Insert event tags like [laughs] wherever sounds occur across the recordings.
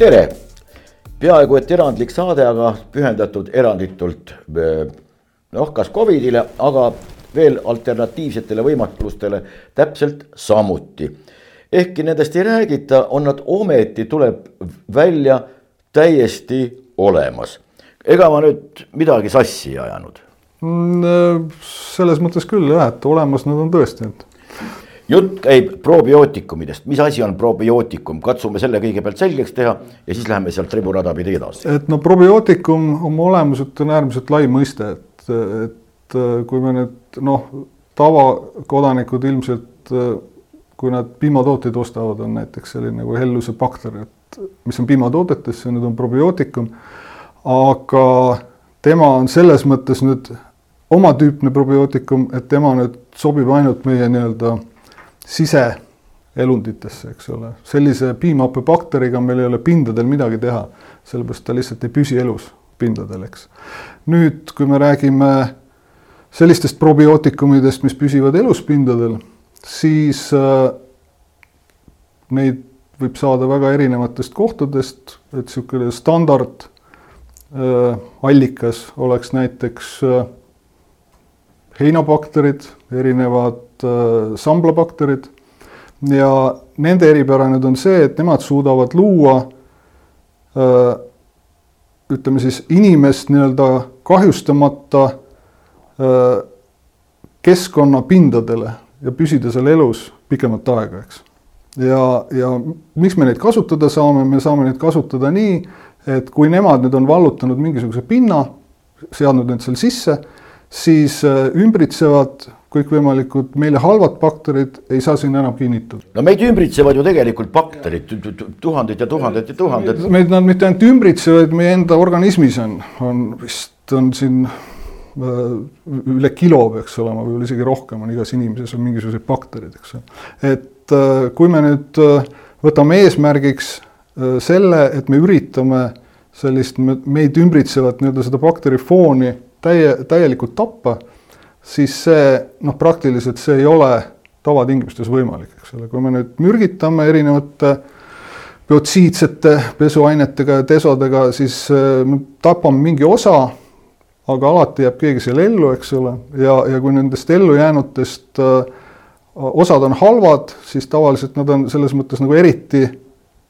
tere, peaaegu et erandlik saade, aga pühendatud eranditult noh, kas Covidile, aga veel alternatiivsetele võimalustele täpselt samuti. ehkki nendest ei räägita, on nad ometi, tuleb välja täiesti olemas. ega ma nüüd midagi sassi ajanud mm,? selles mõttes küll jah, et olemas nad on tõesti, et jutt käib probiootikumidest, mis asi on probiootikum, katsume selle kõigepealt selgeks teha ja siis läheme sealt riburada pidi edasi. et no probiootikum oma olemuselt on äärmiselt lai mõiste, et, et kui me nüüd noh, tavakodanikud ilmselt kui nad piimatooteid ostavad, on näiteks selline nagu helluse bakter, et mis on piimatoodetes, see nüüd on probiootikum. aga tema on selles mõttes nüüd omatüüpne probiootikum, et tema nüüd sobib ainult meie nii-öelda siseelunditesse, eks ole. sellise piimhappebakteriga meil ei ole pindadel midagi teha, sellepärast ta lihtsalt ei püsi elus pindadel, eks. nüüd, kui me räägime sellistest probiootikumidest, mis püsivad elus pindadel, siis äh, neid võib saada väga erinevatest kohtadest, et niisugune standard äh, allikas oleks näiteks äh, heinabakterid, erinevad äh, samblabakterid ja nende eripära nüüd on see, et nemad suudavad luua äh, ütleme siis inimest nii-öelda kahjustamata äh, keskkonnapindadele ja püsida seal elus pikemat aega, eks. ja, ja miks me neid kasutada saame, me saame neid kasutada nii, et kui nemad nüüd on vallutanud mingisuguse pinna, seadnud need seal sisse siis äh, ümbritsevad kõikvõimalikud meile halvad bakterid ei saa sinna enam kinnituda. no meid ümbritsevad ju tegelikult bakterid, tuhanded ja tuhanded ja tuhanded. meid nad mitte ainult ümbritsevad, meie enda organismis on, on vist on siin äh, üle kilo peaks olema, võib-olla isegi rohkem on igas inimeses on mingisuguseid bakterid, eks ju. et äh, kui me nüüd võtame eesmärgiks selle, et me üritame sellist meid ümbritsevat nii-öelda seda bakterifooni täie, täielikult tappa, siis see noh, praktiliselt see ei ole tavatingimustes võimalik, eks ole, kui me nüüd mürgitame erinevate biotsiidsete pesuainetega ja desodega, siis äh, me tapame mingi osa, aga alati jääb keegi seal ellu, eks ole, ja, ja kui nendest ellujäänutest äh, osad on halvad, siis tavaliselt nad on selles mõttes nagu eriti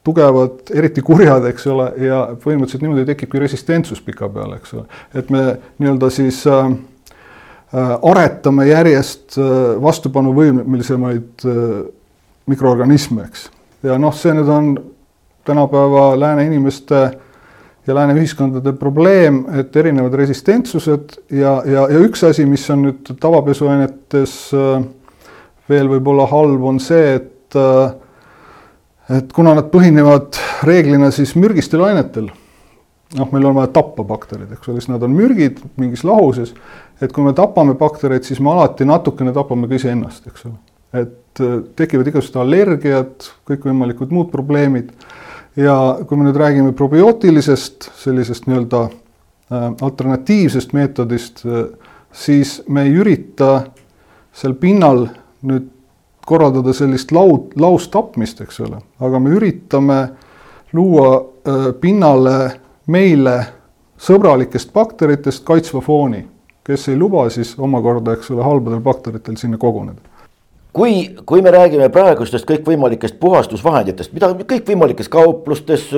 tugevad, eriti kurjad, eks ole, ja põhimõtteliselt niimoodi tekibki resistentsus pikapeale, eks ole. et me nii-öelda siis äh, äh, aretame järjest äh, vastupanuvõimelisemaid äh, mikroorganisme, eks. ja noh, see nüüd on tänapäeva lääne inimeste ja lääne ühiskondade probleem, et erinevad resistentsused ja, ja, ja üks asi, mis on nüüd tavapesuainetes äh, veel võib-olla halb, on see, et äh, et kuna nad põhinevad reeglina siis mürgistel ainetel, noh, meil on vaja tappa bakterid, eks ole, siis nad on mürgid mingis lahuses, et kui me tapame baktereid, siis me alati natukene tapame ka iseennast, eks ole. et äh, tekivad igasugused allergiad, kõikvõimalikud muud probleemid ja kui me nüüd räägime probiootilisest sellisest nii-öelda äh, alternatiivsest meetodist, äh, siis me ei ürita seal pinnal nüüd korraldada sellist laud, laustapmist, eks ole, aga me üritame luua äh, pinnale meile sõbralikest bakteritest kaitsva fooni, kes ei luba siis omakorda, eks ole, halbadel bakteritel sinna koguneda. Kui, kui me räägime praegustest kõikvõimalikest puhastusvahenditest, mida kõikvõimalikes kauplustes,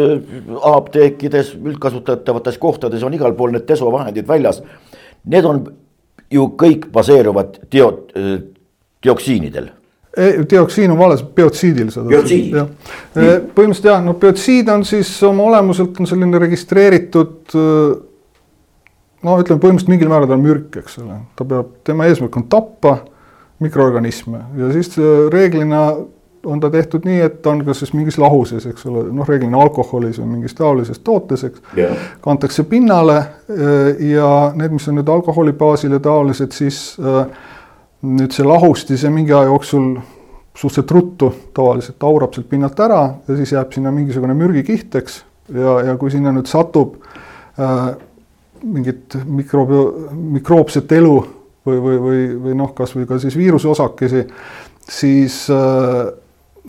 apteekides, üldkasutatavates kohtades on igal pool need desovahendid väljas. Need on ju kõik baseeruvad dio-, dioksiinidel dioksiin on vales, biotsiidil seda. biotsiid. põhimõtteliselt jah, no biotsiid on siis oma olemuselt on selline registreeritud no ütleme, põhimõtteliselt mingil määral ta on mürk, eks ole, ta peab, tema eesmärk on tappa mikroorganisme ja siis reeglina on ta tehtud nii, et on kas siis mingis lahuses, eks ole, noh, reeglina alkoholis või mingis taolises tootes, eks. Yeah.. kantakse pinnale ja need, mis on nüüd alkoholi baasil ja taolised, siis äh, nüüd see lahustis ja mingi aja jooksul suhteliselt ruttu tavaliselt aurab sealt pinnalt ära ja siis jääb sinna mingisugune mürgikiht, eks. ja, ja kui sinna nüüd satub äh, mingit mikroobi, mikroobset elu või, või, või, või noh, kasvõi ka siis viiruseosakesi, siis äh,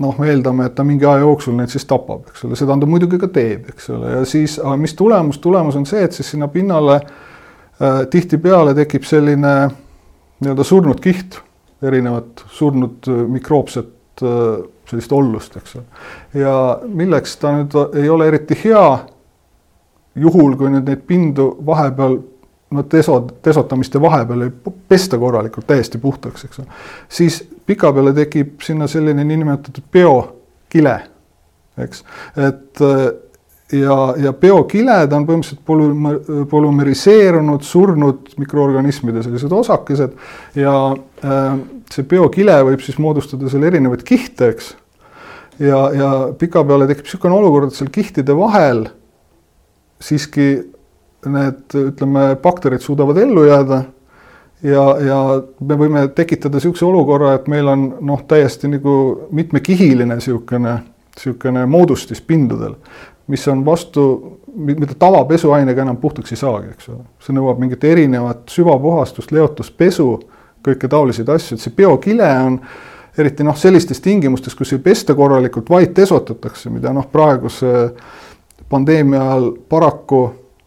noh, me eeldame, et ta mingi aja jooksul neid siis tapab, eks ole, seda ta muidugi ka teeb, eks ole, ja siis, mis tulemus, tulemus on see, et siis sinna pinnale äh, tihtipeale tekib selline nii-öelda surnud kiht, erinevat surnud äh, mikroopset äh, sellist ollust, eks ole. ja milleks ta nüüd ei ole eriti hea, juhul kui nüüd neid pindu vahepeal no deso, desotamiste vahepeal ei pesta korralikult täiesti puhtaks, eks ole, siis pikapeale tekib sinna selline niinimetatud biokile, eks, et ja, ja biokiled on põhimõtteliselt polümer, polümeriseerunud, surnud mikroorganismide sellised osakesed ja äh, see biokile võib siis moodustada seal erinevaid kihte, eks. ja, ja pikapeale tekib niisugune olukord, et seal kihtide vahel siiski need, ütleme, bakterid suudavad ellu jääda ja, ja me võime tekitada niisuguse olukorra, et meil on noh, täiesti nagu mitmekihiline niisugune, niisugune moodustis pindadel, mis on vastu, mida tavapesuainega enam puhtaks ei saagi, eks ole. see nõuab mingit erinevat süvapuhastust, leotuspesu, kõike taoliseid asju, et see biokile on eriti noh, sellistes tingimustes, kus ei pesta korralikult, vaid desotatakse, mida noh, praeguse pandeemia ajal paraku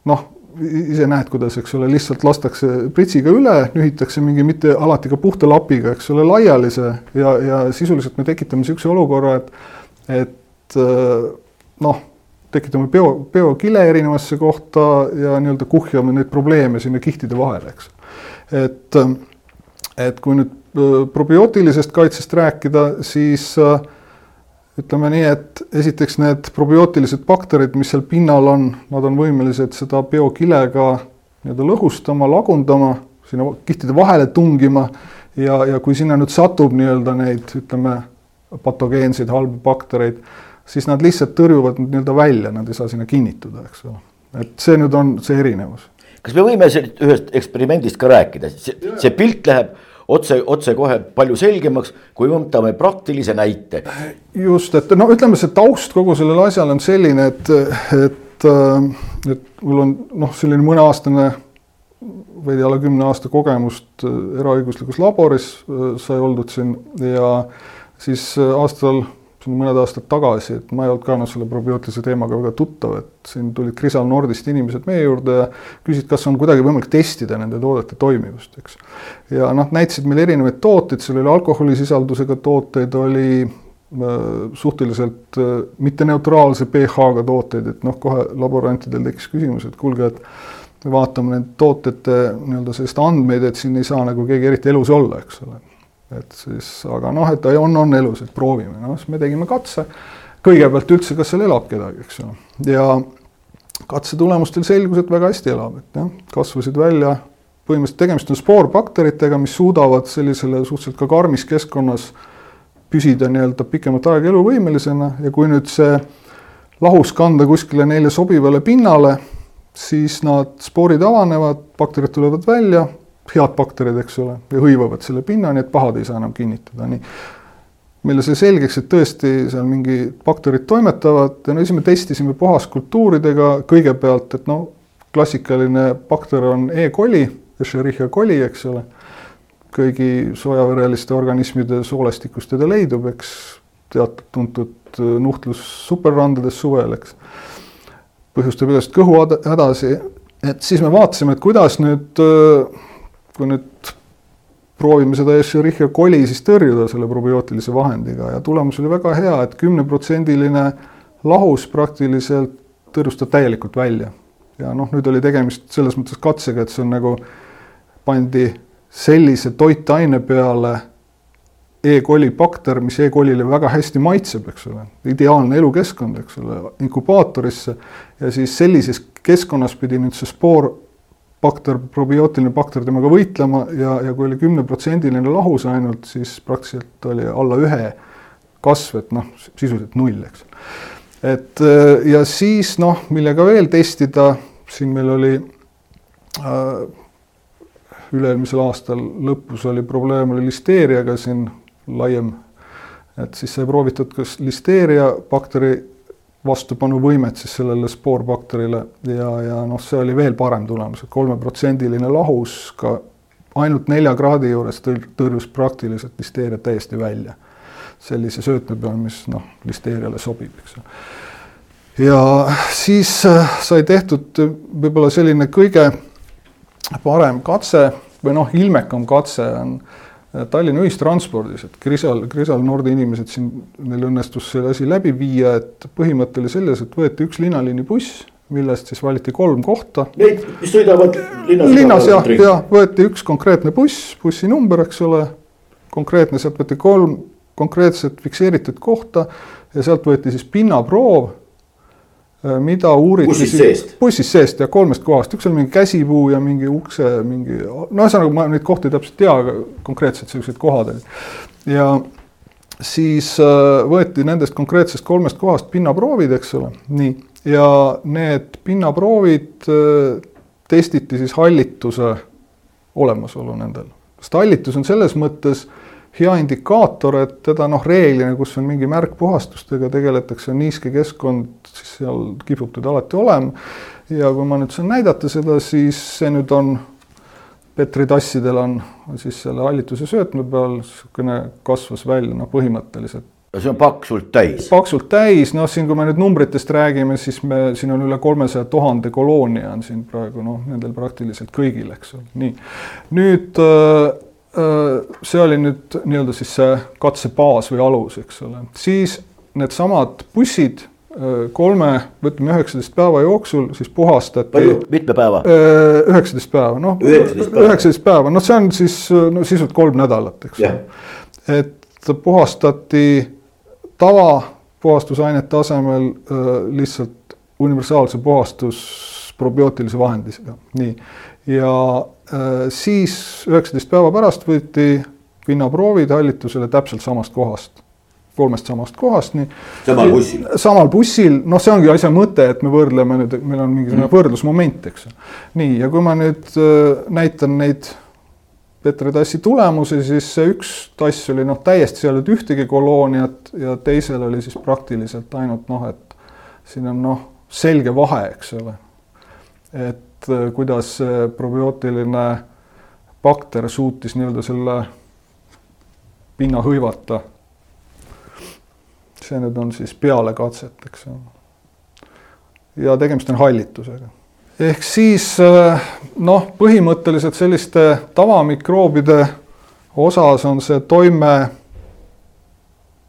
noh, ise näed, kuidas, eks ole, lihtsalt lastakse pritsiga üle, nühitakse mingi mitte alati ka puhta lapiga, eks ole, laiali see ja, ja sisuliselt me tekitame niisuguse olukorra, et, et noh, tekitame bio, biokile erinevasse kohta ja nii-öelda kuhjame neid probleeme sinna kihtide vahele, eks. et, et kui nüüd probiootilisest kaitsest rääkida, siis ütleme nii, et esiteks need probiootilised bakterid, mis seal pinnal on, nad on võimelised seda biokilega nii-öelda lõhustama, lagundama, sinna kihtide vahele tungima ja, ja kui sinna nüüd satub nii-öelda neid, ütleme, patogeenseid halbu baktereid, siis nad lihtsalt tõrjuvad nii-öelda välja, nad ei saa sinna kinnituda, eks ole. et see nüüd on see erinevus. kas me võime ühest eksperimendist ka rääkida, see, see pilt läheb otse, otsekohe palju selgemaks, kui võtame praktilise näite. just, et no ütleme, see taust kogu sellel asjal on selline, et, et, et mul on noh, selline mõneaastane, veidi alla kümne aasta kogemust eraõiguslikus laboris sai oldud siin ja siis aastal mõned aastad tagasi, et ma ei olnud ka noh, selle probiootilise teemaga väga tuttav, et siin tulid Krisal Nordist inimesed meie juurde ja küsisid, kas on kuidagi võimalik testida nende toodete toimivust, eks. ja noh, näitasid meile erinevaid tooteid, seal oli alkoholisisaldusega tooteid, oli äh, suhteliselt äh, mitteneutraalse pH-ga tooteid, et noh, kohe laborantidel tekkis küsimus, et kuulge, et vaatame nende tootete nii-öelda sellist andmeid, et siin ei saa nagu keegi eriti elus olla, eks ole et siis, aga noh, et ta on, on elus, et proovime, noh siis me tegime katse. kõigepealt üldse, kas seal elab kedagi, eks ju, ja katse tulemustel selgus, et väga hästi elab, et jah, kasvasid välja, põhimõtteliselt tegemist on spoorbakteritega, mis suudavad sellisele suhteliselt ka karmis keskkonnas püsida nii-öelda pikemat aega eluvõimelisena. Ja kui nüüd see lahus kanda kuskile neile sobivale pinnale, siis nad spoorid avanevad, bakterid tulevad välja, head bakterid, eks ole, ja hõivavad selle pinna, nii et pahad ei saa enam kinnitada, nii. meile sai selgeks, et tõesti seal mingi bakterid toimetavad ja no siis me testisime puhaskultuuridega kõigepealt, et noh, klassikaline bakter on E. coli, Escherichia coli, eks ole. kõigi soojavereliste organismide soolestikus teda leidub, eks teatud tuntud nuhtlus superrandades suvel, eks. põhjustab igast kõhuhädasi, et siis me vaatasime, et kuidas nüüd kui nüüd proovime seda Escherichia coli siis tõrjuda selle probiootilise vahendiga ja tulemus oli väga hea et, et kümneprotsendiline lahus praktiliselt tõrjus ta täielikult välja. ja noh, nüüd oli tegemist selles mõttes katsega, et see on nagu pandi sellise toitaine peale E. coli bakter, mis E. colile väga hästi maitseb, eks ole, ideaalne elukeskkond, eks ole, inkubaatorisse ja siis sellises keskkonnas pidi nüüd see spoor bakter, probiootiline bakter temaga võitlema ja, ja kui oli kümneprotsendiline lahus ainult, siis praktiliselt oli alla ühe kasv, et noh, sisuliselt null, eks. et äh, ja siis noh, millega veel testida, siin meil oli äh, üle-eelmisel aastal lõpus oli probleem oli listeeriaga siin laiem, et siis sai proovitud, kas listeeria bakteri vastupanuvõimet siis sellele spoorbakterile ja, ja noh, see oli veel parem tulemus, kolmeprotsendiline lahus ka ainult nelja kraadi juures tõr-, tõrjus praktiliselt listeeriat täiesti välja. sellise söötme peal, mis noh, listeeriale sobib, eks ju. ja siis äh, sai tehtud võib-olla selline kõige parem katse või noh, ilmekam katse on äh, Tallinna ühistranspordis, et Grisal, Grisal Nordi inimesed siin, neil õnnestus see asi läbi viia, et põhimõte oli selles, et võeti üks linnaliinibuss, millest siis valiti kolm kohta. Neid, mis sõidavad linnas. linnas jah, ja võeti üks konkreetne buss, bussinumber, eks ole, konkreetne, sealt võeti kolm konkreetset fikseeritud kohta ja sealt võeti siis pinnaproov mida uuriti seest? bussist seest ja kolmest kohast, üks oli mingi käsipuu ja mingi ukse mingi, no ühesõnaga ma neid kohti täpselt ei tea, aga konkreetselt sellised kohad olid. ja siis äh, võeti nendest konkreetsest kolmest kohast pinnaproovid, eks ole, nii, ja need pinnaproovid äh, testiti siis hallituse olemasolu nendel, sest hallitus on selles mõttes hea indikaator, et teda noh, reeglina, kus on mingi märk puhastustega tegeletakse, on niiske keskkond, siis seal kipub teda alati olema. ja kui ma nüüd saan näidata seda, siis see nüüd on petritassidel on, on siis selle hallituse söötme peal niisugune kasvas välja, noh, põhimõtteliselt ja see on paksult täis? paksult täis, noh, siin, kui me nüüd numbritest räägime, siis me, siin on üle kolmesaja tuhande koloonia on siin praegu noh, nendel praktiliselt kõigil, eks ole, nii. nüüd Äh, see oli nüüd nii-öelda siis see katsebaas või alus, eks ole, siis needsamad bussid äh, kolme, ütleme üheksateist päeva jooksul siis puhastati. palju, mitme päeva? Äh, üheksateist päeva, noh. üheksateist päeva, noh, see on siis no sisult kolm nädalat, eks ole. et puhastati tavapuhastusainete asemel lihtsalt universaalse puhastus probiootilise vahendisega, nii. ja Äh, siis üheksateist päeva pärast võeti pinnaproovid hallitusele täpselt samast kohast, kolmest samast kohast, nii. samal bussil? samal bussil, noh, see ongi asja mõte, et me võrdleme nüüd, meil on mingisugune mm. võrdlusmoment, eks. nii, ja kui ma nüüd äh, näitan neid Petri tassi tulemusi, siis see üks tass oli noh, täiesti seal ei olnud ühtegi kolooniat ja teisel oli siis praktiliselt ainult noh, et siin on noh, selge vahe, eks ole. et et äh, kuidas probiootiline bakter suutis nii-öelda selle pinna hõivata. see nüüd on siis peale katset, eks ju. ja tegemist on hallitusega. ehk siis äh, noh, põhimõtteliselt selliste tavamikroobide osas on see toime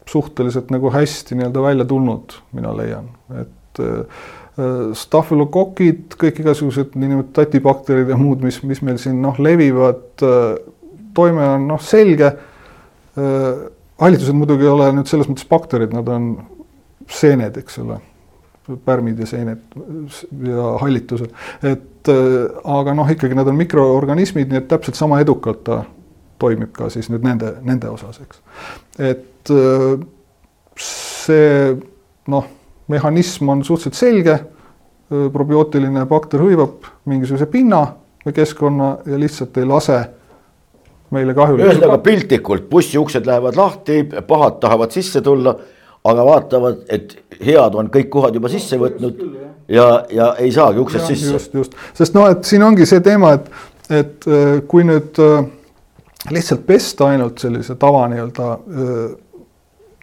suhteliselt nagu hästi nii-öelda välja tulnud, mina leian, et äh, stafülokokid, kõik igasugused niinimetatud tatibakterid ja muud, mis, mis meil siin noh, levivad. Äh, toime on noh, selge. Äh, hallitused muidugi ei ole nüüd selles mõttes bakterid, nad on seened, eks ole, pärmid ja seened ja hallitused, et aga noh, ikkagi nad on mikroorganismid, nii et täpselt sama edukalt ta toimib ka siis nüüd nende, nende osas, eks. et see noh mehhanism on suhteliselt selge. probiootiline bakter hõivab mingisuguse pinna või keskkonna ja lihtsalt ei lase meile kahjulikku. ühesõnaga piltlikult bussi uksed lähevad lahti, pahad tahavad sisse tulla, aga vaatavad, et head on kõik kohad juba sisse võtnud ja, ja ei saagi uksest ja, sisse. just, just, sest noh, et siin ongi see teema, et, et kui nüüd lihtsalt pesta ainult sellise tava nii-öelda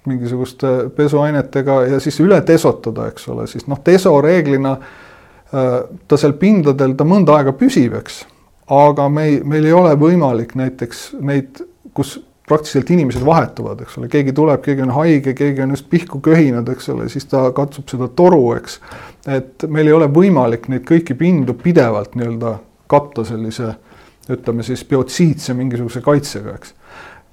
mingisuguste pesuainetega ja siis üle desotada, eks ole, siis noh, deso reeglina äh, ta seal pindadel, ta mõnda aega püsib, eks. aga me ei, meil ei ole võimalik näiteks neid, kus praktiliselt inimesed vahetuvad, eks ole, keegi tuleb, keegi on haige, keegi on just pihku köhinud, eks ole, siis ta katsub seda toru, eks. et meil ei ole võimalik neid kõiki pindu pidevalt nii-öelda katta sellise ütleme siis biotsiidse mingisuguse kaitsega, eks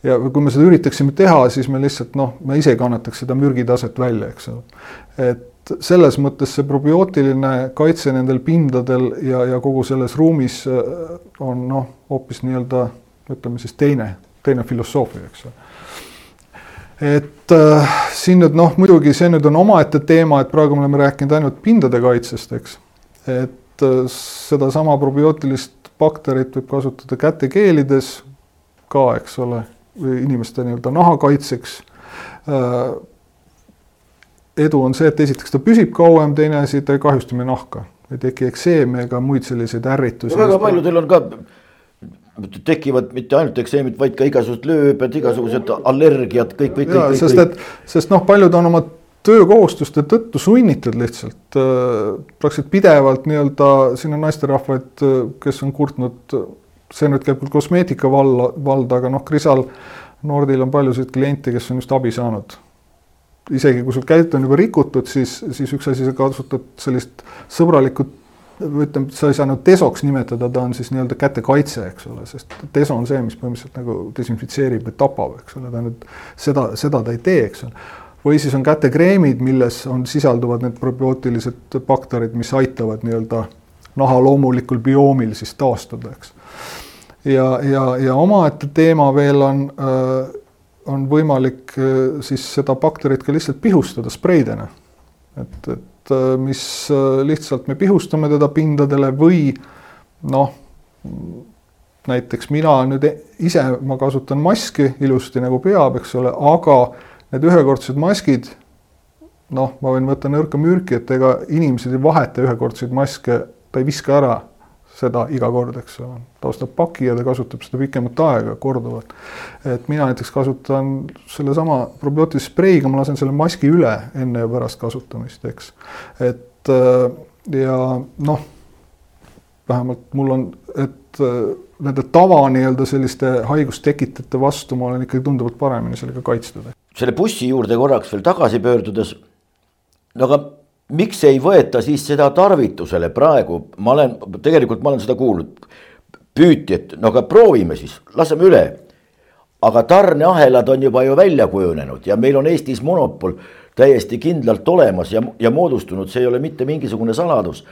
ja kui me seda üritaksime teha, siis me lihtsalt noh, me ise kannataks seda mürgitaset välja, eks ole. et selles mõttes see probiootiline kaitse nendel pindadel ja, ja kogu selles ruumis äh, on noh, hoopis nii-öelda ütleme siis teine, teine filosoofia, eks ole et äh, siin nüüd noh, muidugi see nüüd on omaette teema, et praegu me oleme rääkinud ainult pindade kaitsest, eks. et äh, sedasama probiootilist bakterit võib kasutada kätekeelides ka, eks ole, inimeste nii-öelda naha kaitseks. Äh, edu on see, et esiteks ta püsib kauem, teine asi, ta ei kahjusta meie nahka, ei teki ekseeme ega muid selliseid ärritusi. väga paljudel on ka tekivad mitte ainult ekseemid, vaid ka igasugused lööbed, igasugused allergiad, kõik, kõik, kõik. sest et, sest noh, paljud on oma töökohustuste tõttu sunnitud lihtsalt äh, praktiliselt pidevalt nii-öelda, siin on naisterahvaid, äh, kes on kurtnud, see nüüd käib küll kosmeetika valla, valda, aga noh, Krisal Nordil on paljusid kliente, kes on just abi saanud. isegi kui sul käit on juba rikutud, siis, siis üks asi, sa kasutad sellist sõbralikku ütleme, sa ei saa nagu desoks nimetada, ta on siis nii-öelda kätekaitse, eks ole, sest deso on see, mis põhimõtteliselt nagu desinfitseerib või tapab, eks ole, ta nüüd seda, seda ta ei tee, eks ole. või siis on kätekreemid, milles on, sisalduvad need probiootilised bakterid, mis aitavad nii-öelda naha loomulikul bioomil siis taastuda, eks. ja, ja, ja omaette teema veel on äh, on võimalik äh, siis seda bakterit ka lihtsalt pihustada spreidena. et, et Äh, mis lihtsalt me pihustame teda pindadele või noh, näiteks mina nüüd ise, ma kasutan maski ilusti nagu peab, eks ole, aga need ühekordsed maskid, noh, ma võin võtta nõrka mürki, et ega inimesed ei vaheta ühekordseid maske, ta ei viska ära seda iga kord, eks ole. ta ostab paki ja ta kasutab seda pikemat aega korduvalt. et mina näiteks kasutan sellesama probiootilise spreiga, ma lasen selle maski üle enne ja pärast kasutamist, eks. et äh, ja noh, vähemalt mul on, et äh, nende tava nii-öelda selliste haigustekitajate vastu ma olen ikkagi tunduvalt paremini sellega kaitstud. selle bussi juurde korraks veel tagasi pöördudes. no aga miks ei võeta siis seda tarvitusele praegu, ma olen, tegelikult ma olen seda kuulnud. püüti, et no aga proovime siis, laseme üle. aga tarneahelad on juba ju välja kujunenud ja meil on Eestis monopol täiesti kindlalt olemas ja, ja moodustunud, see ei ole mitte mingisugune saladus.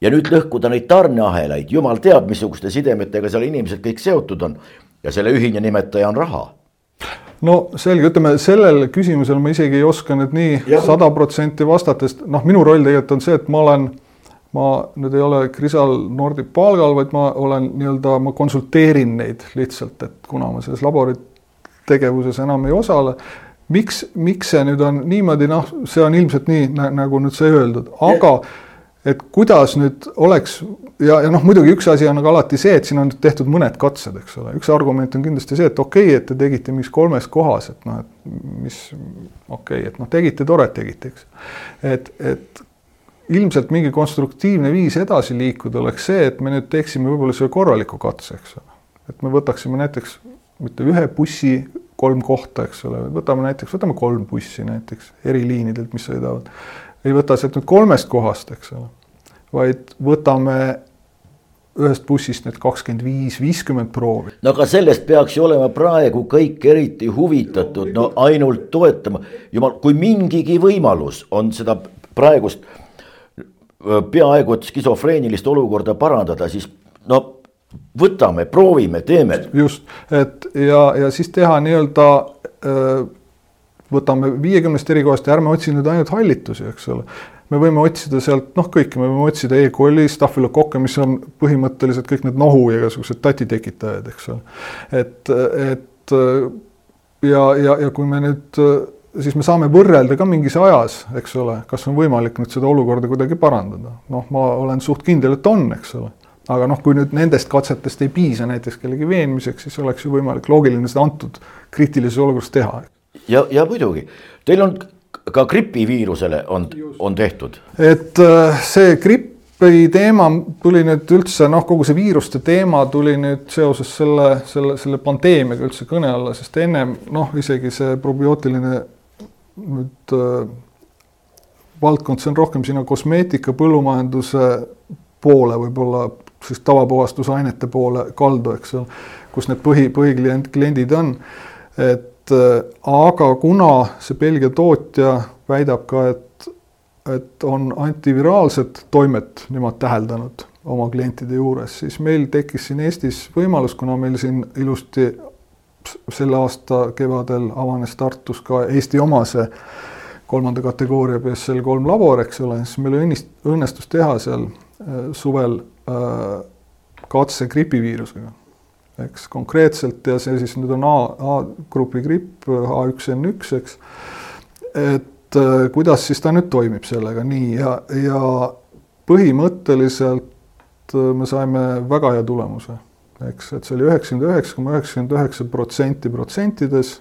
ja nüüd lõhkuda neid tarneahelaid, jumal teab, missuguste sidemetega seal inimesed kõik seotud on. ja selle ühine nimetaja on raha no selge, ütleme sellele küsimusele ma isegi ei oska nüüd nii sada protsenti vastata, sest noh, minu roll tegelikult on see, et ma olen, ma nüüd ei ole Krisal Nordi palgal, vaid ma olen nii-öelda, ma konsulteerin neid lihtsalt, et kuna ma selles laboritegevuses enam ei osale, miks, miks see nüüd on niimoodi, noh, see on ilmselt nii nagu nüüd sai öeldud, aga ja et kuidas nüüd oleks ja, ja noh, muidugi üks asi on aga alati see, et siin on tehtud mõned katsed, eks ole, üks argument on kindlasti see, et okei okay,, et te tegite mingis kolmes kohas, et noh, et mis okei okay,, et noh, tegite, tore, et tegite, eks. et, et ilmselt mingi konstruktiivne viis edasi liikuda oleks see, et me nüüd teeksime võib-olla selle korraliku katse, eks ole. et me võtaksime näiteks mitte ühe bussi kolm kohta, eks ole, võtame näiteks, võtame kolm bussi näiteks eri liinidelt, mis sõidavad ei võta sealt nüüd kolmest kohast, eks ole, vaid võtame ühest bussist need kakskümmend viis, viiskümmend proovi. no aga sellest peaks ju olema praegu kõik eriti huvitatud, no ainult toetama. jumal, kui mingigi võimalus on seda praegust peaaegu et skisofreenilist olukorda parandada, siis no võtame, proovime, teeme. just, et ja, ja siis teha nii-öelda võtame viiekümnest erikohast ja ärme otsi nüüd ainult hallitusi, eks ole. me võime otsida sealt noh, kõike, me võime otsida E. coli, stafylokokke, mis on põhimõtteliselt kõik need nohu ja igasugused tati tekitajad, eks ole. et, et ja, ja, ja kui me nüüd siis me saame võrrelda ka mingis ajas, eks ole, kas on võimalik nüüd seda olukorda kuidagi parandada. noh, ma olen suht kindel, et on, eks ole. aga noh, kui nüüd nendest katsetest ei piisa näiteks kellegi veenmiseks, siis oleks ju võimalik loogiline seda antud kriitilises olukorras teha ja, ja muidugi, teil on ka gripiviirusele on, on tehtud. et äh, see gripi teema tuli nüüd üldse noh, kogu see viiruste teema tuli nüüd seoses selle, selle, selle pandeemiaga üldse kõne alla, sest ennem noh, isegi see probiootiline nüüd äh, valdkond, see on rohkem sinna kosmeetika, põllumajanduse poole võib-olla siis tavapuhastusainete poole kaldu, eks ole, kus need põhi, põhiklient, kliendid on. et aga kuna see Belgia tootja väidab ka, et, et on antiviraalset toimet nemad täheldanud oma klientide juures, siis meil tekkis siin Eestis võimalus, kuna meil siin ilusti selle aasta kevadel avanes Tartus ka Eesti oma see kolmanda kategooria BSL kolm labor, eks ole, siis meil õnnist-, õnnestus teha seal äh, suvel äh, katse gripiviirusega eks konkreetselt ja see siis nüüd on A, A-grupi gripp, H1N1, eks. et äh, kuidas siis ta nüüd toimib sellega, nii ja, ja põhimõtteliselt äh, me saime väga hea tulemuse. eks, et see oli üheksakümmend üheksa koma üheksakümmend üheksa protsenti protsentides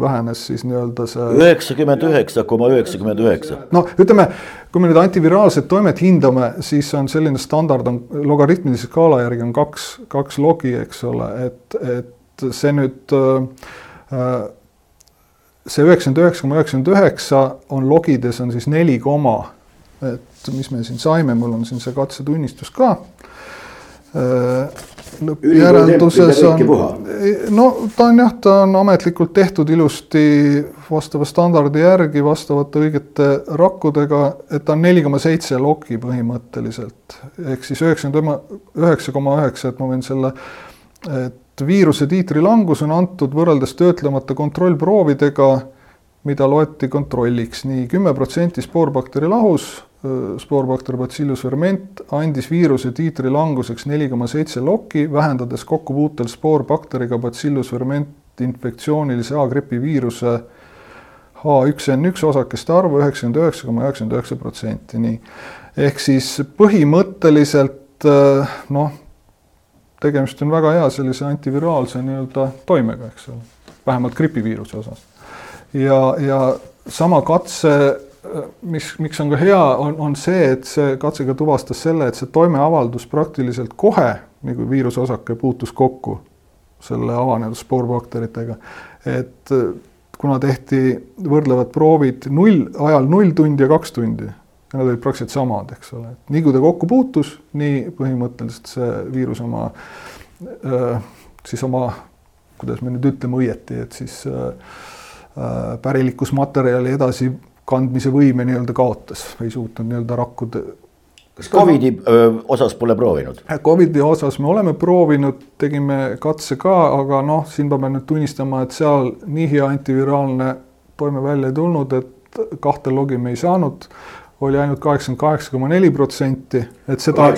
vähenes siis nii-öelda see. üheksakümmend üheksa koma üheksakümmend üheksa. no ütleme, kui me nüüd antiviraalset toimet hindame, siis on selline standard on logaritmilise skaala järgi on kaks, kaks logi, eks ole, et, et see nüüd äh, see üheksakümmend üheksa koma üheksakümmend üheksa on logides on siis neli koma, et mis me siin saime, mul on siin see katsetunnistus ka äh, lõppjärelduses on, no ta on jah, ta on ametlikult tehtud ilusti vastava standardi järgi, vastavate õigete rakkudega, et ta on neli koma seitse loki põhimõtteliselt. ehk siis üheksakümmend üheksa koma üheksa, et ma võin selle, et viiruse tiitri langus on antud võrreldes töötlemata kontrollproovidega, mida loeti kontrolliks nii kümme protsenti spoorbakteri lahus spoorbakter Bacillus ferment andis viiruse tiitri languseks neli koma seitse lokki, vähendades kokkupuutel spoorbakteriga Bacillus ferment infektsioonilise A-gripi viiruse H1N1 osakeste arvu üheksakümmend üheksa koma üheksakümmend üheksa protsenti, nii. ehk siis põhimõtteliselt noh, tegemist on väga hea sellise antiviraalse nii-öelda toimega, eks ole, vähemalt gripiviiruse osas. ja, ja sama katse mis, miks on ka hea, on, on see, et see katse ka tuvastas selle, et see toimeavaldus praktiliselt kohe, nii kui viiruseosake puutus kokku selle avanenud spoorbakteritega, et kuna tehti võrdlevad proovid null, ajal null tundi ja kaks tundi, ja nad olid praktiliselt samad, eks ole, et nii kui ta kokku puutus, nii põhimõtteliselt see viirus oma, siis oma, kuidas me nüüd ütleme õieti, et siis pärilikkusmaterjali edasi kandmise võime nii-öelda kaotas ei suutnud nii-öelda rakkuda. kas Covidi osas pole proovinud? Covidi osas me oleme proovinud, tegime katse ka, aga noh, siin pean nüüd tunnistama, et seal nii hea antiviraalne toime välja ei tulnud, et kahte logi me ei saanud oli ainult kaheksakümmend kaheksa koma neli protsenti, et seda.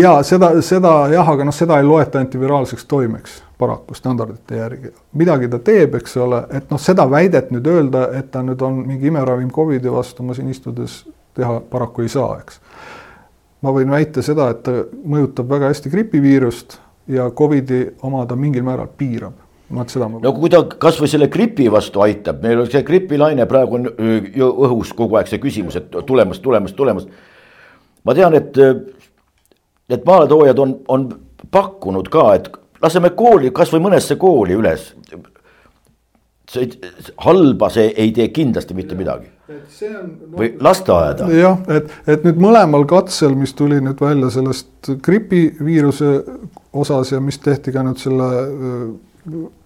ja seda, seda jah, aga noh, seda ei loeta antiviraalseks toimeks paraku standardite järgi. midagi ta teeb, eks ole, et noh, seda väidet nüüd öelda, et ta nüüd on mingi imeravim Covidi vastu, ma siin istudes teha paraku ei saa, eks. ma võin väita seda, et ta mõjutab väga hästi gripiviirust ja Covidi oma ta mingil määral piirab vaat seda ma. no kui ta kasvõi selle gripi vastu aitab, meil on see gripilaine praegu on ju õhus kogu aeg see küsimus, et tulemas, tulemas, tulemas. ma tean, et, et maaletoojad on, on pakkunud ka, et laseme kooli, kasvõi mõnesse kooli üles. see halba see ei tee kindlasti mitte midagi. On, no, või lasteaeda. jah, et, et nüüd mõlemal katsel, mis tuli nüüd välja sellest gripiviiruse osas ja mis tehti ka nüüd selle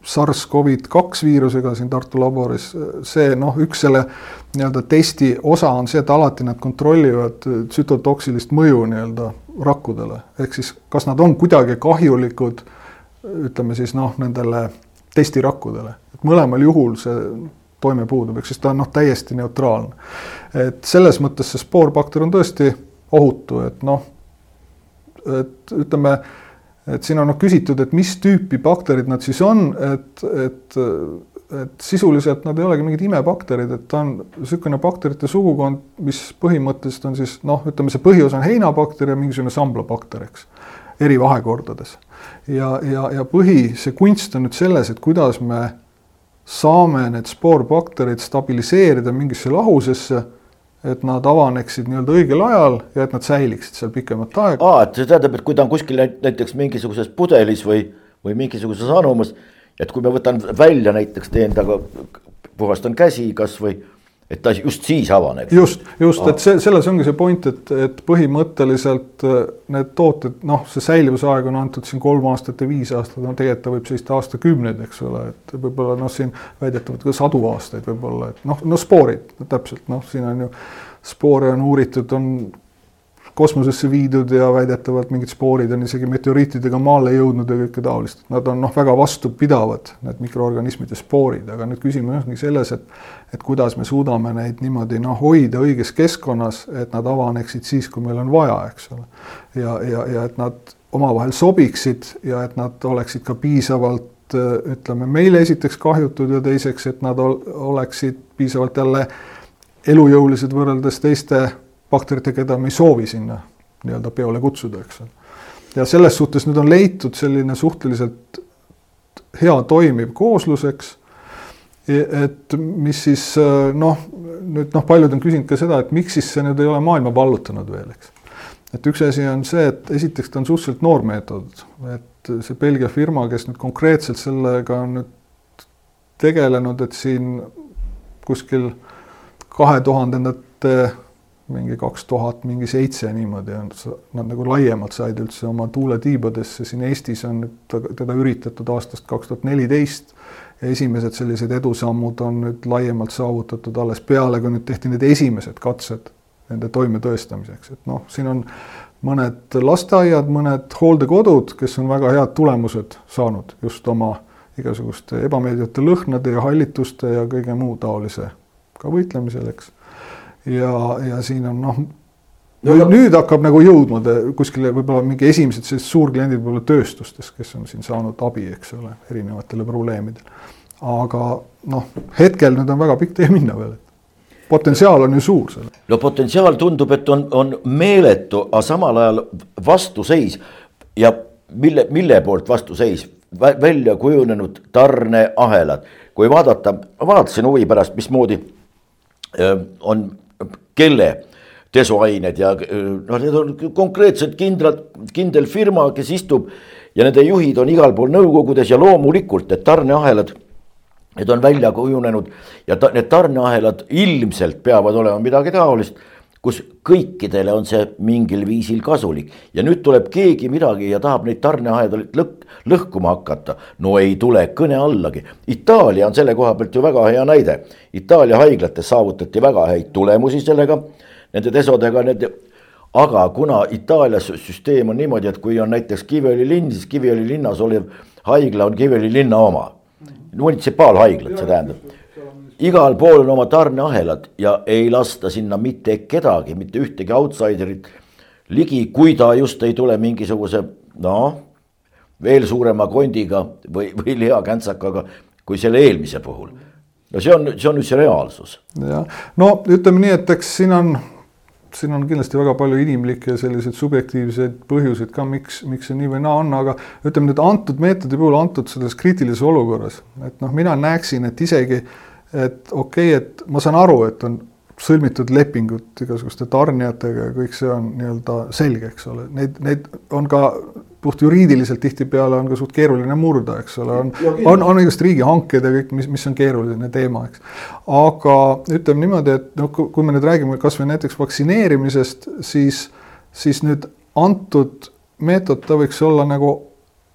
SARS-CoV-2 viirusega siin Tartu laboris, see noh, üks selle nii-öelda testi osa on see, et alati nad kontrollivad tsütotoksilist mõju nii-öelda rakkudele, ehk siis kas nad on kuidagi kahjulikud ütleme siis noh, nendele testirakkudele, et mõlemal juhul see toime puudub, ehk siis ta on noh, täiesti neutraalne. et selles mõttes see spoorbakter on tõesti ohutu, et noh, et ütleme et siin on noh küsitud, et mis tüüpi bakterid nad siis on, et, et, et sisuliselt nad ei olegi mingid imebakterid, et ta on niisugune bakterite sugukond, mis põhimõtteliselt on siis noh, ütleme see põhiosa on heinabakter ja mingisugune samblabakter, eks, eri vahekordades. ja, ja, ja põhi, see kunst on nüüd selles, et kuidas me saame need spoorbakterid stabiliseerida mingisse lahusesse et nad avaneksid nii-öelda õigel ajal ja et nad säiliksid seal pikemat aega. aa, et see tähendab, et kui ta on kuskil näiteks mingisuguses pudelis või, või mingisuguses anumas, et kui ma võtan välja näiteks, teen temaga, puhastan käsi kasvõi et ta just siis avaneb. just, just, et see, selles ongi see point, et, et põhimõtteliselt äh, need tooted, noh, see säilivusaeg on antud siin kolm aastat ja viis aastat, no tegelikult ta võib seista aastakümneid, eks ole, et võib-olla noh, siin väidetavalt ka sadu aastaid võib-olla, et noh, no spoorid täpselt noh, siin on ju spoore on uuritud, on kosmosesse viidud ja väidetavalt mingid spoorid on isegi meteoriitidega maale jõudnud ja kõike taolist. Nad on noh, väga vastupidavad, need mikroorganismid ja spoorid, aga nüüd küsimus ongi selles, et et kuidas me suudame neid niimoodi noh, hoida õiges keskkonnas, et nad avaneksid siis, kui meil on vaja, eks ole. ja, ja, ja et nad omavahel sobiksid ja et nad oleksid ka piisavalt ütleme, meile esiteks kahjutud ja teiseks, et nad oleksid piisavalt jälle elujõulised võrreldes teiste bakteritega, keda me ei soovi sinna nii-öelda peole kutsuda, eks ole. ja selles suhtes nüüd on leitud selline suhteliselt hea toimiv koosluseks. et mis siis noh, nüüd noh, paljud on küsinud ka seda, et miks siis see nüüd ei ole maailma vallutanud veel, eks. et üks asi on see, et esiteks ta on suhteliselt noor meetod, et see Belgia firma, kes nüüd konkreetselt sellega on nüüd tegelenud, et siin kuskil kahe tuhandendate mingi kaks tuhat, mingi seitse niimoodi on, nad nagu laiemalt said üldse oma tuuletiibadesse, siin Eestis on nüüd teda üritatud aastast kaks tuhat neliteist. esimesed sellised edusammud on nüüd laiemalt saavutatud alles peale, kui nüüd tehti need esimesed katsed nende toime tõestamiseks, et noh, siin on mõned lasteaiad, mõned hooldekodud, kes on väga head tulemused saanud just oma igasuguste ebameeldivate lõhnade ja hallituste ja kõige muu taolise ka võitlemisel, eks ja, ja siin on noh, no ja nüüd hakkab nagu jõudma kuskile võib-olla mingi esimesed sellised suurkliendid võib-olla tööstustes, kes on siin saanud abi, eks ole, erinevatele probleemidele. aga noh, hetkel nüüd on väga pikk tee minna veel. potentsiaal on ju suur seal. no potentsiaal tundub, et on, on meeletu, aga samal ajal vastuseis ja mille, mille poolt vastuseis, välja kujunenud tarneahelad. kui vaadata, vaatasin huvi pärast, mismoodi on kelle desoained ja noh, need on konkreetsed kindrad, kindel firma, kes istub ja nende juhid on igal pool nõukogudes ja loomulikult need tarneahelad. Need on välja kujunenud ja ta, need tarneahelad ilmselt peavad olema midagi taolist, kus kõikidele on see mingil viisil kasulik ja nüüd tuleb keegi midagi ja tahab neid tarneahedaid lõk-, lõhkuma hakata. no ei tule kõne allagi. Itaalia on selle koha pealt ju väga hea näide. Itaalia haiglates saavutati väga häid tulemusi sellega, nende desodega, nende aga kuna Itaalias süsteem on niimoodi, et kui on näiteks Kiviõli linn, siis Kiviõli linnas olev haigla on Kiviõli linna oma. munitsipaalhaiglad, see tähendab igal pool on oma tarneahelad ja ei lasta sinna mitte kedagi, mitte ühtegi outsiderit ligi, kui ta just ei tule mingisuguse noh, veel suurema kondiga või, või lihakantsakaga kui selle eelmise puhul. no see on, see on nüüd see reaalsus. jah, no ütleme nii, et eks siin on, siin on kindlasti väga palju inimlikke selliseid subjektiivseid põhjuseid ka, miks, miks see nii või naa on, aga ütleme nüüd antud meetodi puhul, antud selles kriitilises olukorras, et noh, mina näeksin, et isegi äh, et okei okay,, et ma saan aru, et on sõlmitud lepingud igasuguste tarnijatega ja kõik see on nii-öelda selge, eks ole, neid, neid on ka puht juriidiliselt tihtipeale on ka suht keeruline murda, eks ole, on, on, on igast riigihanked ja kõik, mis, mis on keeruline teema, eks. aga ütleme niimoodi, et noh, kui me nüüd räägime kasvõi näiteks vaktsineerimisest, siis, siis nüüd antud meetod, ta võiks olla nagu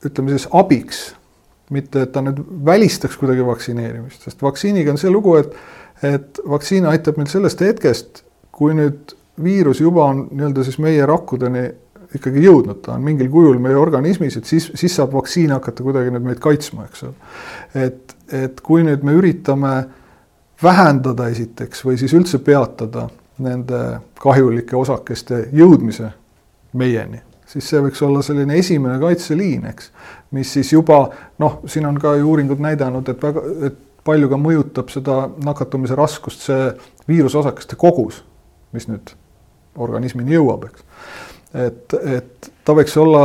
ütleme siis abiks mitte et ta nüüd välistaks kuidagi vaktsineerimist, sest vaktsiiniga on see lugu, et, et vaktsiin aitab meil sellest hetkest, kui nüüd viirus juba on nii-öelda siis meie rakkudeni ikkagi jõudnud, ta on mingil kujul meie organismis, et siis, siis saab vaktsiin hakata kuidagi nüüd meid kaitsma, eks ole. et, et kui nüüd me üritame vähendada esiteks või siis üldse peatada nende kahjulike osakeste jõudmise meieni siis see võiks olla selline esimene kaitseliin, eks. Mis siis juba noh, siin on ka ju uuringud näidanud, et väga, et palju ka mõjutab seda nakatumise raskust see viirusosakeste kogus, mis nüüd organismini jõuab, eks. et, et ta võiks olla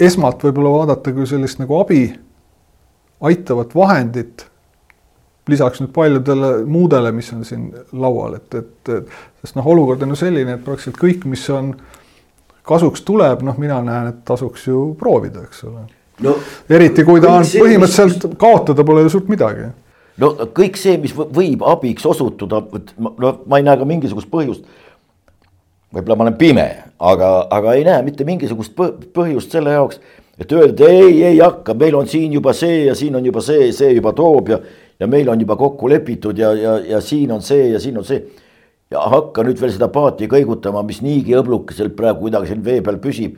esmalt võib-olla vaadata kui sellist nagu abi, aitavat vahendit lisaks nüüd paljudele muudele, mis on siin laual, et, et, et sest noh, olukord on ju selline, et praktiliselt kõik, mis on kasuks tuleb, noh, mina näen, et tasuks ju proovida, eks ole no,. eriti kui ta on põhimõtteliselt mis... kaotada pole ju suurt midagi. no kõik see, mis võib abiks osutuda, no ma ei näe ka mingisugust põhjust. võib-olla ma olen pime, aga, aga ei näe mitte mingisugust põhjust selle jaoks, et öelda ei, ei hakka, meil on siin juba see ja siin on juba see, see juba toob ja, ja meil on juba kokku lepitud ja, ja, ja siin on see ja siin on see ja hakka nüüd veel seda paati kõigutama, mis niigi õblukeselt praegu kuidagi siin vee peal püsib.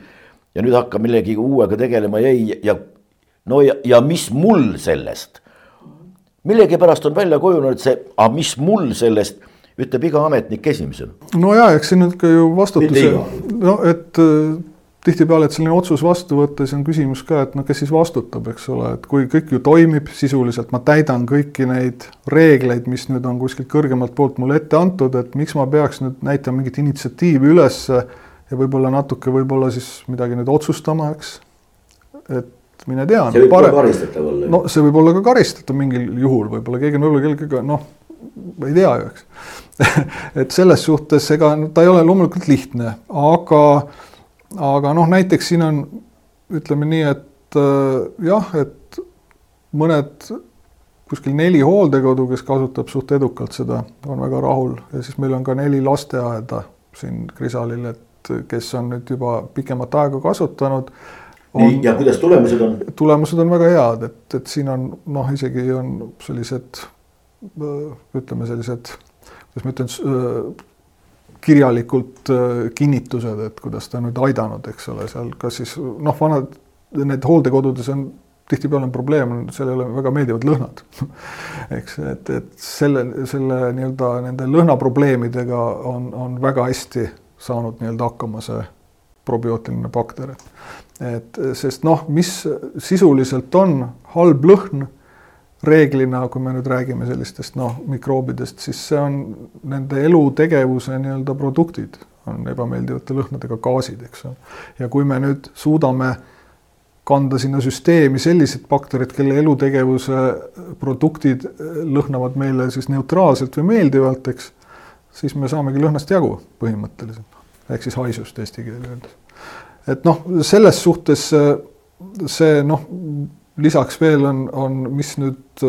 Ja nüüd hakka millegi uuega tegelema ja ei ja no ja, ja mis mul sellest. millegipärast on välja kujunenud see, aga mis mul sellest, ütleb iga ametnik esimesena. no ja, eks siin nüüd ka ju vastutuse, no et tihtipeale, et selline otsus vastu võtta, siis on küsimus ka, et no kes siis vastutab, eks ole, et kui kõik ju toimib sisuliselt, ma täidan kõiki neid reegleid, mis nüüd on kuskilt kõrgemalt poolt mulle ette antud, et miks ma peaks nüüd näitama mingit initsiatiivi üles ja võib-olla natuke võib-olla siis midagi nüüd otsustama, eks. et mine tea. see võib ka karistatav olla. no see võib olla ka karistatav mingil juhul, võib-olla keegi on võib-olla kellegagi noh, ma ei tea ju, eks [laughs] et selles suhtes ega ta ei ole loomulikult lihtne, aga, aga noh, näiteks siin on, ütleme nii, et äh, jah, et mõned kuskil neli hooldekodu, kes kasutab suht edukalt seda, on väga rahul ja siis meil on ka neli lasteaeda siin Krisalil, et kes on nüüd juba pikemat aega kasutanud. nii, ja kuidas tulemused on? tulemused on väga head, et, et siin on noh, isegi on sellised ütleme, sellised, kuidas ma ütlen, kirjalikult kinnitused, et kuidas ta nüüd aidanud, eks ole, seal kas siis noh, vanad need hooldekodudes on tihtipeale on probleem, seal ei ole väga meeldivad lõhnad [laughs] eks, et, et selle, selle nii-öelda nende lõhnaprobleemidega on, on väga hästi saanud nii-öelda hakkama see probiootiline bakter. et sest noh, mis sisuliselt on halb lõhn reeglina, kui me nüüd räägime sellistest noh, mikroobidest, siis see on nende elutegevuse nii-öelda produktid, on ebameeldivate lõhnadega gaasid, eks ole. ja kui me nüüd suudame kanda sinna süsteemi sellised bakterid, kelle elutegevuse produktid lõhnavad meile siis neutraalselt või meeldivalt, eks, siis me saamegi lõhnast jagu põhimõtteliselt, ehk siis haisust eesti keeli öeldes. et noh, selles suhtes see noh, lisaks veel on, on, mis nüüd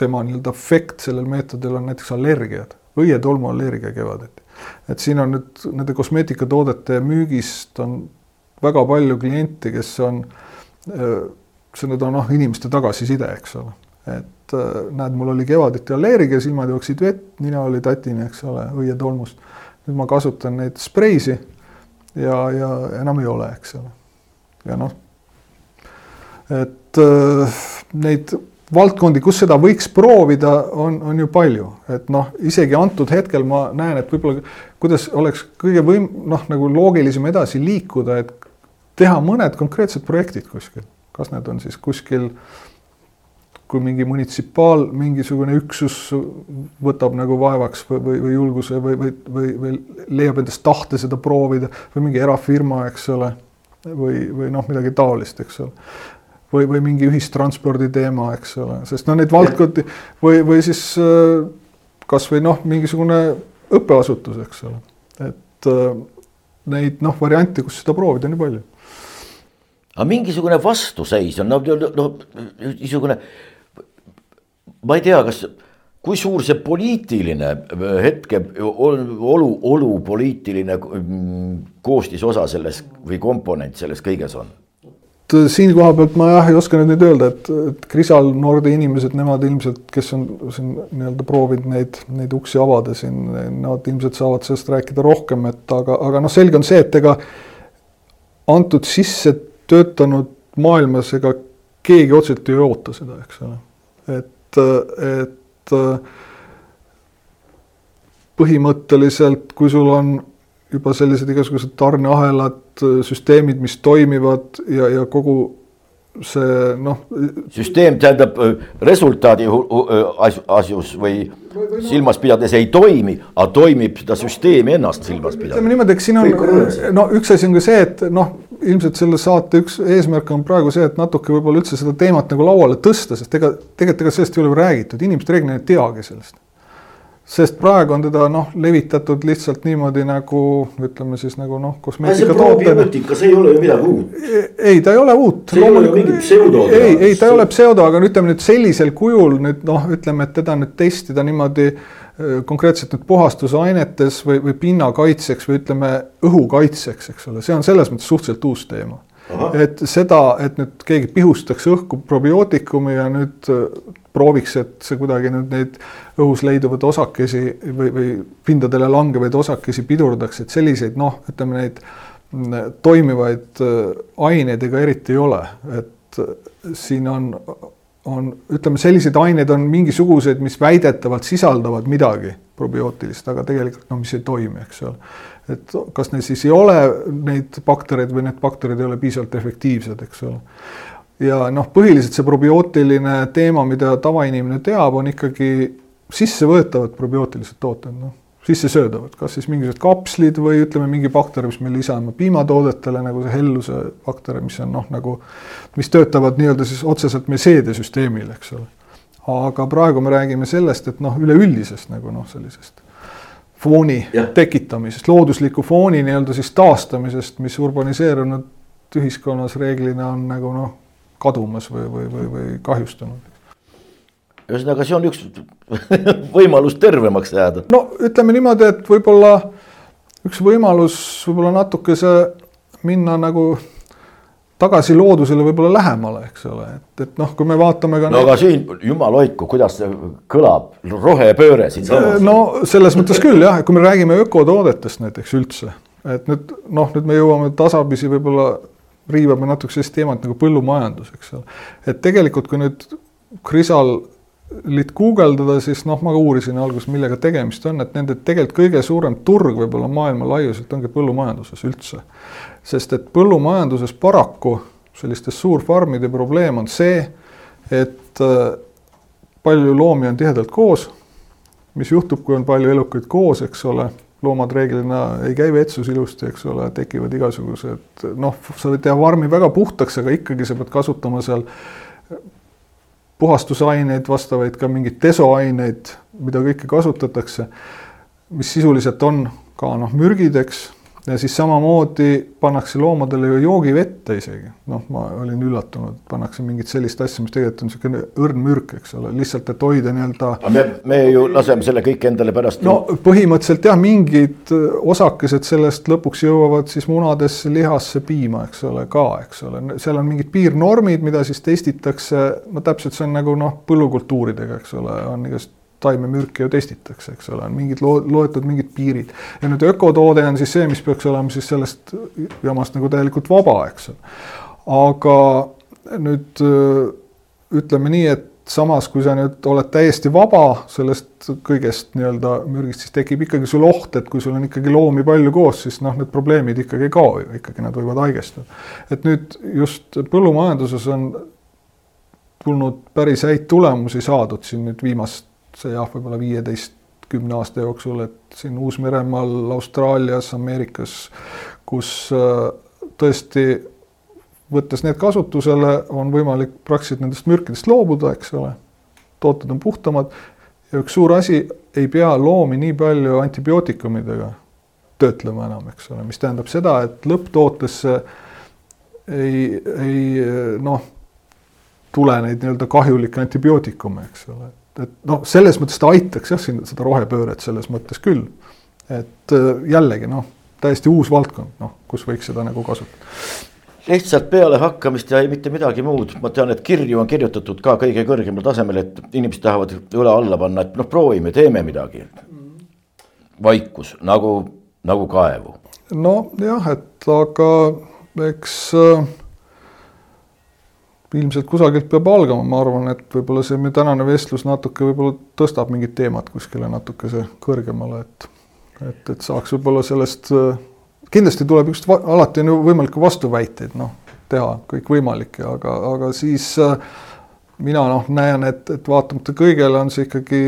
tema nii-öelda efekt sellel meetodil on näiteks allergiad, õietolmuallergia kevadeti. et siin on nüüd nende kosmeetikatoodete müügist on väga palju kliente, kes on, see nüüd on noh, inimeste tagasiside, eks ole. et näed, mul oli kevaditi allergia, silmad jooksid vett, nina oli tatine, eks ole, õietolmust. Nüüd ma kasutan neid spreisi ja, ja enam ei ole, eks ole. ja noh, et neid valdkondi, kus seda võiks proovida, on, on ju palju, et noh, isegi antud hetkel ma näen, et võib-olla kuidas oleks kõige võim-, noh, nagu loogilisem edasi liikuda, et teha mõned konkreetsed projektid kuskil, kas need on siis kuskil, kui mingi munitsipaal, mingisugune üksus võtab nagu vaevaks või, või, või julguse või, või, või, või leiab endast tahte seda proovida või mingi erafirma, eks ole, või, või noh, midagi taolist, eks ole. Või, või mingi ühistranspordi teema, eks ole, sest no neid valdkondi või, või siis kasvõi noh, mingisugune õppeasutus, eks ole, et neid noh, variante, kus seda proovida, nii palju. Aga mingisugune vastuseis on, no, no niisugune, ma ei tea, kas, kui suur see poliitiline hetke olu, olu poliitiline mm, koostisosa selles või komponent selles kõiges on? siin koha pealt ma jah ei oska nüüd öelda, et, et Krisal Nordi inimesed, nemad ilmselt, kes on siin nii-öelda proovinud neid, neid uksi avada siin, nad ilmselt saavad sellest rääkida rohkem, et aga, aga noh, selge on see, et ega antud sisse töötanud maailmas, ega keegi otseselt ei oota seda, eks ole. et, et põhimõtteliselt, kui sul on juba sellised igasugused tarneahelad, süsteemid, mis toimivad ja, ja kogu see noh. süsteem tähendab äh, resultaadi äh, asjus või silmas pidades ei toimi, aga toimib seda süsteemi ennast silmas pidades. ütleme niimoodi, eks siin on, no üks asi on ka see, et noh, ilmselt selle saate üks eesmärk on praegu see, et natuke võib-olla üldse seda teemat nagu lauale tõsta, sest ega tegelikult ega sellest ei ole räägitud, inimesed reeglina ei teagi sellest sest praegu on teda noh, levitatud lihtsalt niimoodi nagu ütleme siis nagu noh, kosmeetikatootena. see ei ole ju midagi uut. ei, ta ei ole uut. see ei ole ju mingi pseudo. ei, ei ta ei ole pseudo, aga ütleme nüüd sellisel kujul nüüd noh, ütleme, et teda nüüd testida niimoodi äh, konkreetselt nüüd puhastusainetes või, või pinnakaitseks või ütleme õhukaitseks, eks ole, see on selles mõttes suhteliselt uus teema. Et seda, et nüüd keegi pihustaks õhku probiootikumi ja nüüd äh, prooviks, et see kuidagi nüüd neid õhus leiduvaid osakesi või, või pindadele langevaid osakesi pidurdaks, et selliseid noh, ütleme neid mm, toimivaid äh, aineid ega eriti ei ole, et äh, siin on, on, ütleme, selliseid aineid on mingisuguseid, mis väidetavalt sisaldavad midagi probiootilist, aga tegelikult no mis ei toimi, eks ole. et kas neil siis ei ole neid baktereid või need bakterid ei ole piisavalt efektiivsed, eks ole ja noh, põhiliselt see probiootiline teema, mida tavainimene teab, on ikkagi sissevõetavad probiootilised tooted, noh. Sissesöödavad, kas siis mingisugused kapslid või ütleme, mingi bakter, mis me lisame piimatoodetele nagu see helluse bakter, mis on noh, nagu, mis töötavad nii-öelda siis otseselt meie seedesüsteemil, eks ole. aga praegu me räägime sellest, et noh, üleüldisest nagu noh, sellisest fooni ja. tekitamisest, loodusliku fooni nii-öelda siis taastamisest, mis urbaniseerunud ühiskonnas reeglina on nagu noh, kadumas või, või, või, või kahjustunud ühesõnaga, see on üks [laughs] võimalus tervemaks jääda. no ütleme niimoodi, et võib-olla üks võimalus võib-olla natukese minna nagu tagasi loodusele võib-olla lähemale, eks ole, et, et noh, kui me vaatame ka. no neid... aga siin jumal hoidku, kuidas see kõlab, rohepööre siinsamas. no selles mõttes küll jah, kui me räägime ökotoodetest näiteks üldse, et nüüd noh, nüüd me jõuame tasapisi võib-olla riivame natuke sellist teemat nagu põllumajandus, eks ole. et tegelikult, kui nüüd Krisal Lit guugeldada, siis noh, ma uurisin alguses, millega tegemist on, et nende tegelikult kõige suurem turg võib-olla maailma laiuselt ongi põllumajanduses üldse. sest et põllumajanduses paraku sellistes suurfarmide probleem on see, et äh, palju loomi on tihedalt koos. mis juhtub, kui on palju elukaid koos, eks ole, loomad reeglina ei käi vetsus ilusti, eks ole, tekivad igasugused noh, sa võid teha farmi väga puhtaks, aga ikkagi sa pead kasutama seal puhastusaineid, vastavaid ka mingeid desoaineid, mida kõike kasutatakse, mis sisuliselt on ka noh, mürgid, eks ja siis samamoodi pannakse loomadele ju joogivette isegi, noh, ma olin üllatunud, pannakse mingit sellist asja, mis tegelikult on niisugune õrn mürk, eks ole, lihtsalt, et hoida nii-öelda. me, me ju laseme selle kõik endale pärast. no põhimõtteliselt jah, mingid osakesed sellest lõpuks jõuavad siis munadesse, lihasse, piima, eks ole, ka, eks ole, seal on mingid piirnormid, mida siis testitakse, no täpselt see on nagu noh, põllukultuuridega, eks ole, on igast taimemürke ju testitakse, eks ole, on mingid loetud mingid piirid. ja nüüd ökotoode on siis see, mis peaks olema siis sellest jamast nagu täielikult vaba, eks ole. aga nüüd ütleme nii, et samas, kui sa nüüd oled täiesti vaba sellest kõigest nii-öelda mürgist, siis tekib ikkagi sul oht, et kui sul on ikkagi loomi palju koos, siis noh, need probleemid ikkagi ei kao ju, ikkagi nad võivad haigestuda. et nüüd just põllumajanduses on tulnud päris häid tulemusi saadud siin nüüd viimast see jah, võib-olla viieteist, kümne aasta jooksul, et siin Uus-Meremaal, Austraalias, Ameerikas, kus äh, tõesti võttes need kasutusele, on võimalik praktiliselt nendest mürkidest loobuda, eks ole. tooted on puhtamad ja üks suur asi, ei pea loomi nii palju antibiootikumidega töötlema enam, eks ole, mis tähendab seda, et lõpptootesse ei, ei noh, tule neid nii-öelda kahjulikke antibiootikume, eks ole et noh, selles mõttes ta aitaks jah, siin seda rohepööret selles mõttes küll. et äh, jällegi noh, täiesti uus valdkond, noh, kus võiks seda nagu kasutada lihtsalt pealehakkamist ja ei mitte midagi muud, ma tean, et kirju on kirjutatud ka kõige kõrgemal tasemel, et inimesed tahavad õla alla panna, et noh, proovime, teeme midagi. vaikus nagu, nagu kaevu. nojah, et aga eks äh, ilmselt kusagilt peab algama, ma arvan, et võib-olla see meie tänane vestlus natuke võib-olla tõstab mingit teemat kuskile natukese kõrgemale, et et, et saaks võib-olla sellest, kindlasti tuleb just, alati on ju võimalik vastuväiteid, noh, teha kõikvõimalikke, aga, aga siis mina noh, näen, et, et vaatamata kõigele on see ikkagi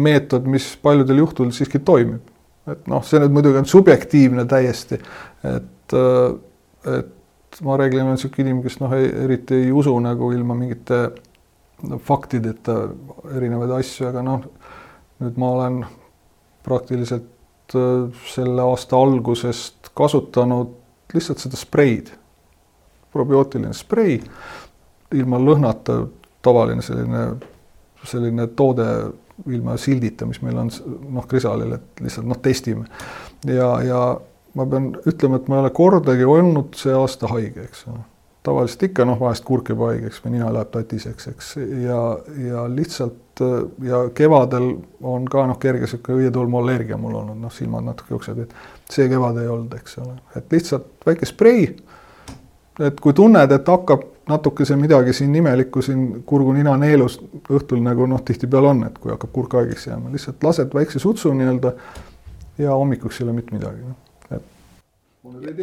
meetod, mis paljudel juhtudel siiski toimib. et noh, see nüüd muidugi on subjektiivne täiesti, et, et ma reeglina olen niisugune inimene, kes noh, eriti ei usu nagu ilma mingite no, faktideta erinevaid asju, aga noh, nüüd ma olen praktiliselt äh, selle aasta algusest kasutanud lihtsalt seda spreid, probiootiline sprei, ilma lõhnata, tavaline selline, selline toode ilma sildita, mis meil on noh, Krisalil, et lihtsalt noh, testime. Ja, ja ma pean ütlema, et ma ei ole kordagi olnud see aasta haige, eks ole. tavaliselt ikka noh, vahest kurk jääb haigeks või nina läheb tatiseks, eks, ja, ja lihtsalt ja kevadel on ka noh, kerge sihuke õietolmuallergia mul olnud, noh, silmad natuke jooksevad, et see kevad ei olnud, eks ole, et lihtsalt väike sprei. et kui tunned, et hakkab natukese midagi siin imelikku siin kurgu-nina-neelus õhtul nagu noh, tihtipeale on, et kui hakkab kurk haigeks jääma, lihtsalt lased väikse sutsu nii-öelda ja hommikuks ei ole mitte midagi no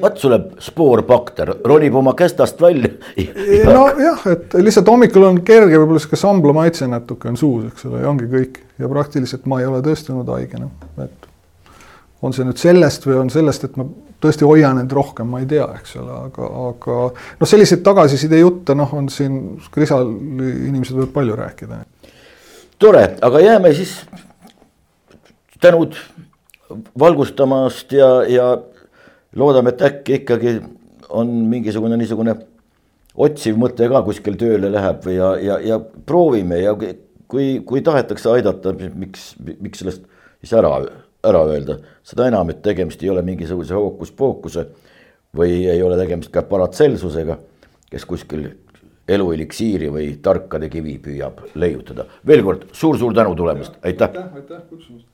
vot sulle spoorbakter ronib oma kestast välja. nojah, et lihtsalt hommikul on kerge, võib-olla sihuke sambla maitse natuke on suus, eks ole, ja ongi kõik ja praktiliselt ma ei ole tõesti olnud haige, noh, et on see nüüd sellest või on sellest, et ma tõesti hoian end rohkem, ma ei tea, eks ole, aga, aga noh, selliseid tagasiside jutte, noh, on siin Krisal inimesed võivad palju rääkida. tore, aga jääme siis tänud valgustamast ja, ja loodame, et äkki ikkagi on mingisugune niisugune otsiv mõte ka kuskil tööle läheb või ja, ja, ja proovime ja kui, kui tahetakse aidata, miks, miks sellest siis ära ära öelda, seda enam, et tegemist ei ole mingisuguse hookus-pookuse või ei ole tegemist ka Paracelsusega, kes kuskil elueliksiiri või tarkade kivi püüab leiutada. veel kord suur-suur tänu tulemast, aitäh. aitäh, aitäh kutsumast.